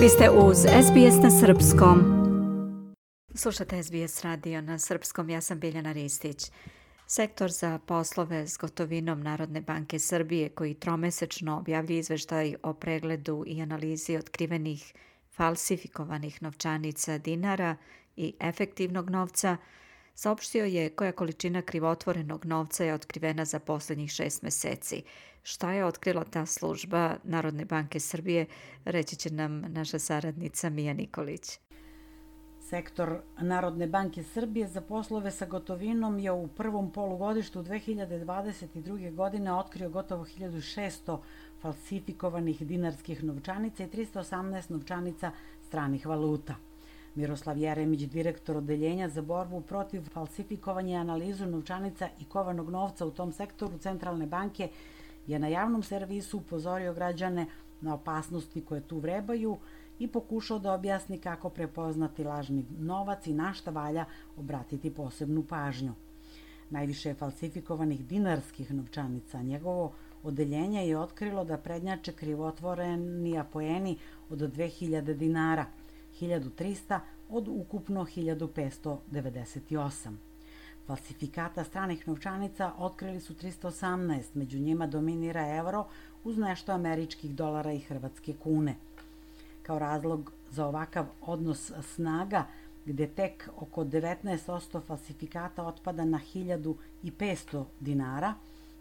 Vi ste uz SBS na Srpskom. Slušate SBS radio na Srpskom, ja sam Biljana Ristić. Sektor za poslove s gotovinom Narodne banke Srbije koji tromesečno objavlja izveštaj o pregledu i analizi otkrivenih falsifikovanih novčanica dinara i efektivnog novca, saopštio je koja količina krivotvorenog novca je otkrivena za poslednjih šest meseci. Šta je otkrila ta služba Narodne banke Srbije, reći će nam naša saradnica Mija Nikolić. Sektor Narodne banke Srbije za poslove sa gotovinom je u prvom polugodištu 2022. godine otkrio gotovo 1600 falsifikovanih dinarskih novčanica i 318 novčanica stranih valuta. Miroslav Jeremić, direktor Odeljenja za borbu protiv falsifikovanja i analizu novčanica i kovanog novca u tom sektoru Centralne banke, je na javnom servisu upozorio građane na opasnosti koje tu vrebaju i pokušao da objasni kako prepoznati lažni novac i na šta valja obratiti posebnu pažnju. Najviše falsifikovanih dinarskih novčanica njegovo odeljenje je otkrilo da prednjače krivotvoreni apoeni od 2000 dinara, 1300 od ukupno 1598. Falsifikata stranih novčanica otkrili su 318, među njima dominira evro uz nešto američkih dolara i hrvatske kune. Kao razlog za ovakav odnos snaga, gde tek oko 19% falsifikata otpada na 1500 dinara,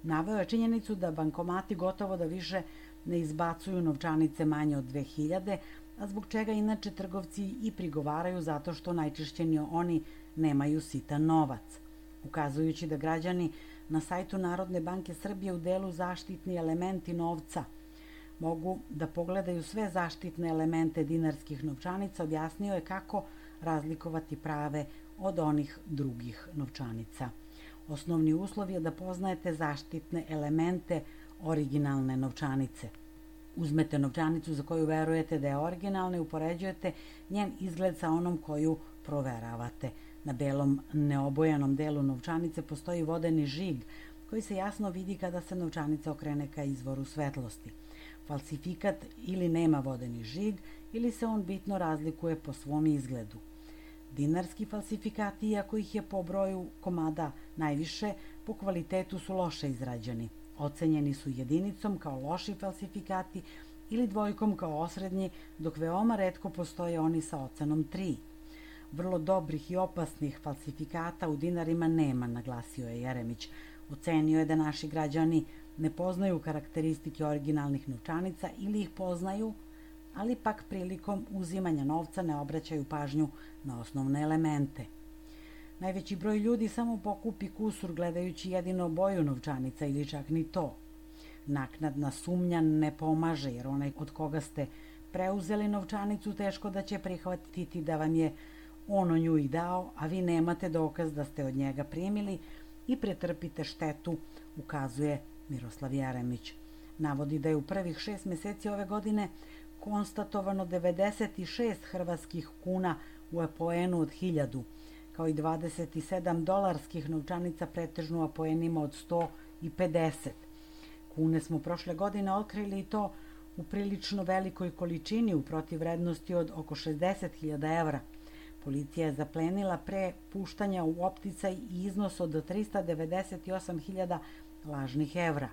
naveo je činjenicu da bankomati gotovo da više ne izbacuju novčanice manje od 2000, a zbog čega inače trgovci i prigovaraju zato što najčešće oni nemaju sitan novac ukazujući da građani na sajtu Narodne banke Srbije u delu zaštitni elementi novca mogu da pogledaju sve zaštitne elemente dinarskih novčanica, objasnio je kako razlikovati prave od onih drugih novčanica. Osnovni uslov je da poznajete zaštitne elemente originalne novčanice. Uzmete novčanicu za koju verujete da je originalna i upoređujete njen izgled sa onom koju proveravate – Na belom neobojanom delu novčanice postoji vodeni žig koji se jasno vidi kada se novčanica okrene ka izvoru svetlosti. Falsifikat ili nema vodeni žig ili se on bitno razlikuje po svom izgledu. Dinarski falsifikati, iako ih je po broju komada najviše, po kvalitetu su loše izrađeni. Ocenjeni su jedinicom kao loši falsifikati ili dvojkom kao osrednji, dok veoma redko postoje oni sa ocenom 3 vrlo dobrih i opasnih falsifikata u dinarima nema, naglasio je Jeremić. Ocenio je da naši građani ne poznaju karakteristike originalnih novčanica ili ih poznaju, ali pak prilikom uzimanja novca ne obraćaju pažnju na osnovne elemente. Najveći broj ljudi samo pokupi kusur gledajući jedino boju novčanica ili čak ni to. Naknadna sumnja ne pomaže jer onaj od koga ste preuzeli novčanicu teško da će prihvatiti da vam je ono nju i dao, a vi nemate dokaz da ste od njega primili i pretrpite štetu, ukazuje Miroslav Jeremić. Navodi da je u prvih šest meseci ove godine konstatovano 96 hrvatskih kuna u apoenu od 1000, kao i 27 dolarskih novčanica pretežno apoenima od 100 i 50. Kune smo prošle godine otkrili i to u prilično velikoj količini u protivrednosti od oko 60.000 evra – Policija je zaplenila pre puštanja u opticaj iznos od 398.000 lažnih evra.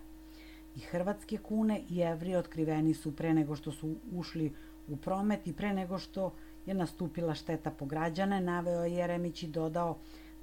I hrvatske kune i evri otkriveni su pre nego što su ušli u promet i pre nego što je nastupila šteta po građane, naveo je Jeremić i dodao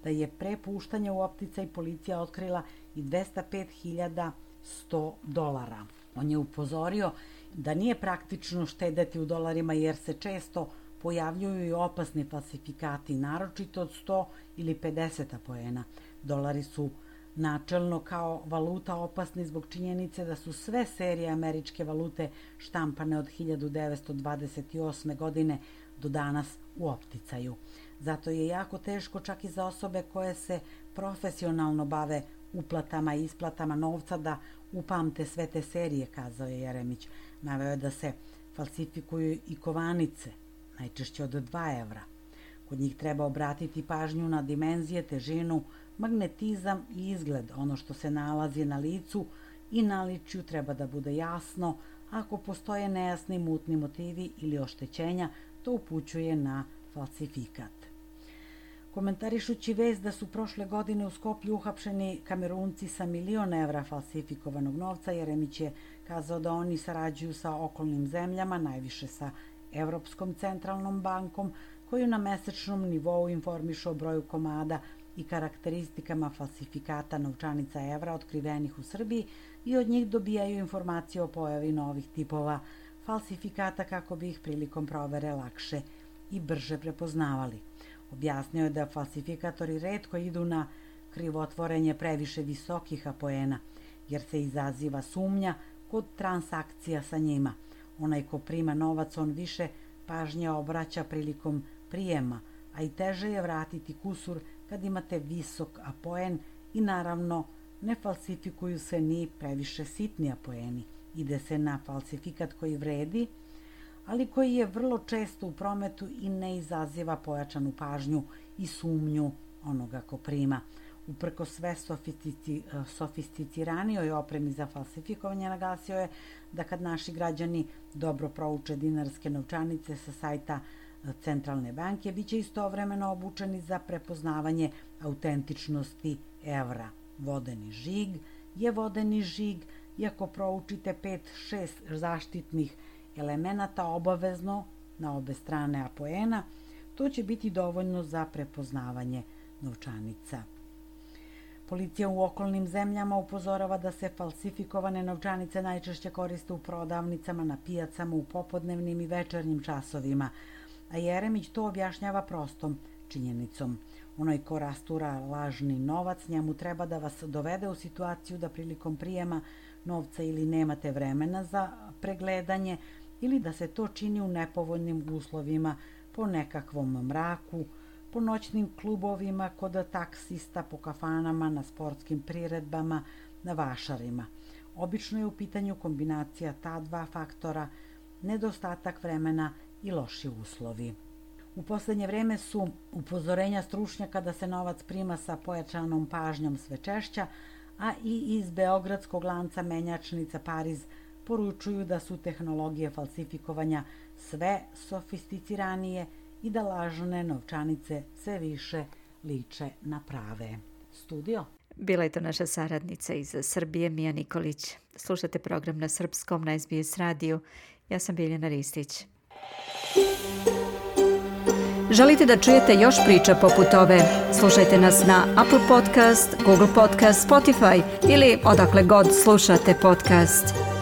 da je pre puštanja u opticaj policija otkrila i 205.100 dolara. On je upozorio da nije praktično štedeti u dolarima jer se često pojavljuju i opasni falsifikati, naročito od 100 ili 50 poena. Dolari su načelno kao valuta opasni zbog činjenice da su sve serije američke valute štampane od 1928. godine do danas u opticaju. Zato je jako teško čak i za osobe koje se profesionalno bave uplatama i isplatama novca da upamte sve te serije, kazao je Jeremić. Naveo je da se falsifikuju i kovanice, najčešće od 2 evra. Kod njih treba obratiti pažnju na dimenzije, težinu, magnetizam i izgled. Ono što se nalazi na licu i naličju treba da bude jasno, ako postoje nejasni mutni motivi ili oštećenja, to upućuje na falsifikat. Komentarišući vez da su prošle godine u Skoplju uhapšeni kamerunci sa milion evra falsifikovanog novca, Jeremić je kazao da oni sarađuju sa okolnim zemljama, najviše sa Evropskom centralnom bankom, koju na mesečnom nivou informišu o broju komada i karakteristikama falsifikata novčanica evra otkrivenih u Srbiji i od njih dobijaju informacije o pojavi novih tipova falsifikata kako bi ih prilikom provere lakše i brže prepoznavali. Objasnio je da falsifikatori redko idu na krivotvorenje previše visokih apoena, jer se izaziva sumnja kod transakcija sa njima. Onaj ko prima novac, on više pažnje obraća prilikom prijema, a i teže je vratiti kusur kad imate visok apoen i naravno ne falsifikuju se ni previše sitni apoeni. Ide se na falsifikat koji vredi, ali koji je vrlo često u prometu i ne izaziva pojačanu pažnju i sumnju onoga ko prima. Uprko sve sofistici, sofisticiranijoj opremi za falsifikovanje naglasio je da kad naši građani dobro prouče dinarske novčanice sa sajta centralne banke, bit će istovremeno obučeni za prepoznavanje autentičnosti evra. Vodeni žig je vodeni žig, iako proučite 5-6 zaštitnih elemenata obavezno na obe strane apoena, to će biti dovoljno za prepoznavanje novčanica. Policija u okolnim zemljama upozorava da se falsifikovane novčanice najčešće koriste u prodavnicama, na pijacama, u popodnevnim i večernjim časovima, a Jeremić to objašnjava prostom činjenicom. Onaj ko rastura lažni novac, njemu treba da vas dovede u situaciju da prilikom prijema novca ili nemate vremena za pregledanje ili da se to čini u nepovoljnim uslovima po nekakvom mraku, po noćnim klubovima, kod taksista, po kafanama, na sportskim priredbama, na vašarima. Obično je u pitanju kombinacija ta dva faktora, nedostatak vremena i loši uslovi. U poslednje vreme su upozorenja stručnjaka da se novac prima sa pojačanom pažnjom sve češća, a i iz beogradskog lanca menjačnica Pariz poručuju da su tehnologije falsifikovanja sve sofisticiranije i da lažne novčanice sve više liče na prave. Studio. Bila je to naša saradnica iz Srbije, Mija Nikolić. Slušate program na srpskom na SBS radiju. Ja sam Biljana Ristić. Želite da čujete još priča poput ove? Slušajte nas na Apple Podcast, Google Podcast, Spotify ili odakle god slušate podcast.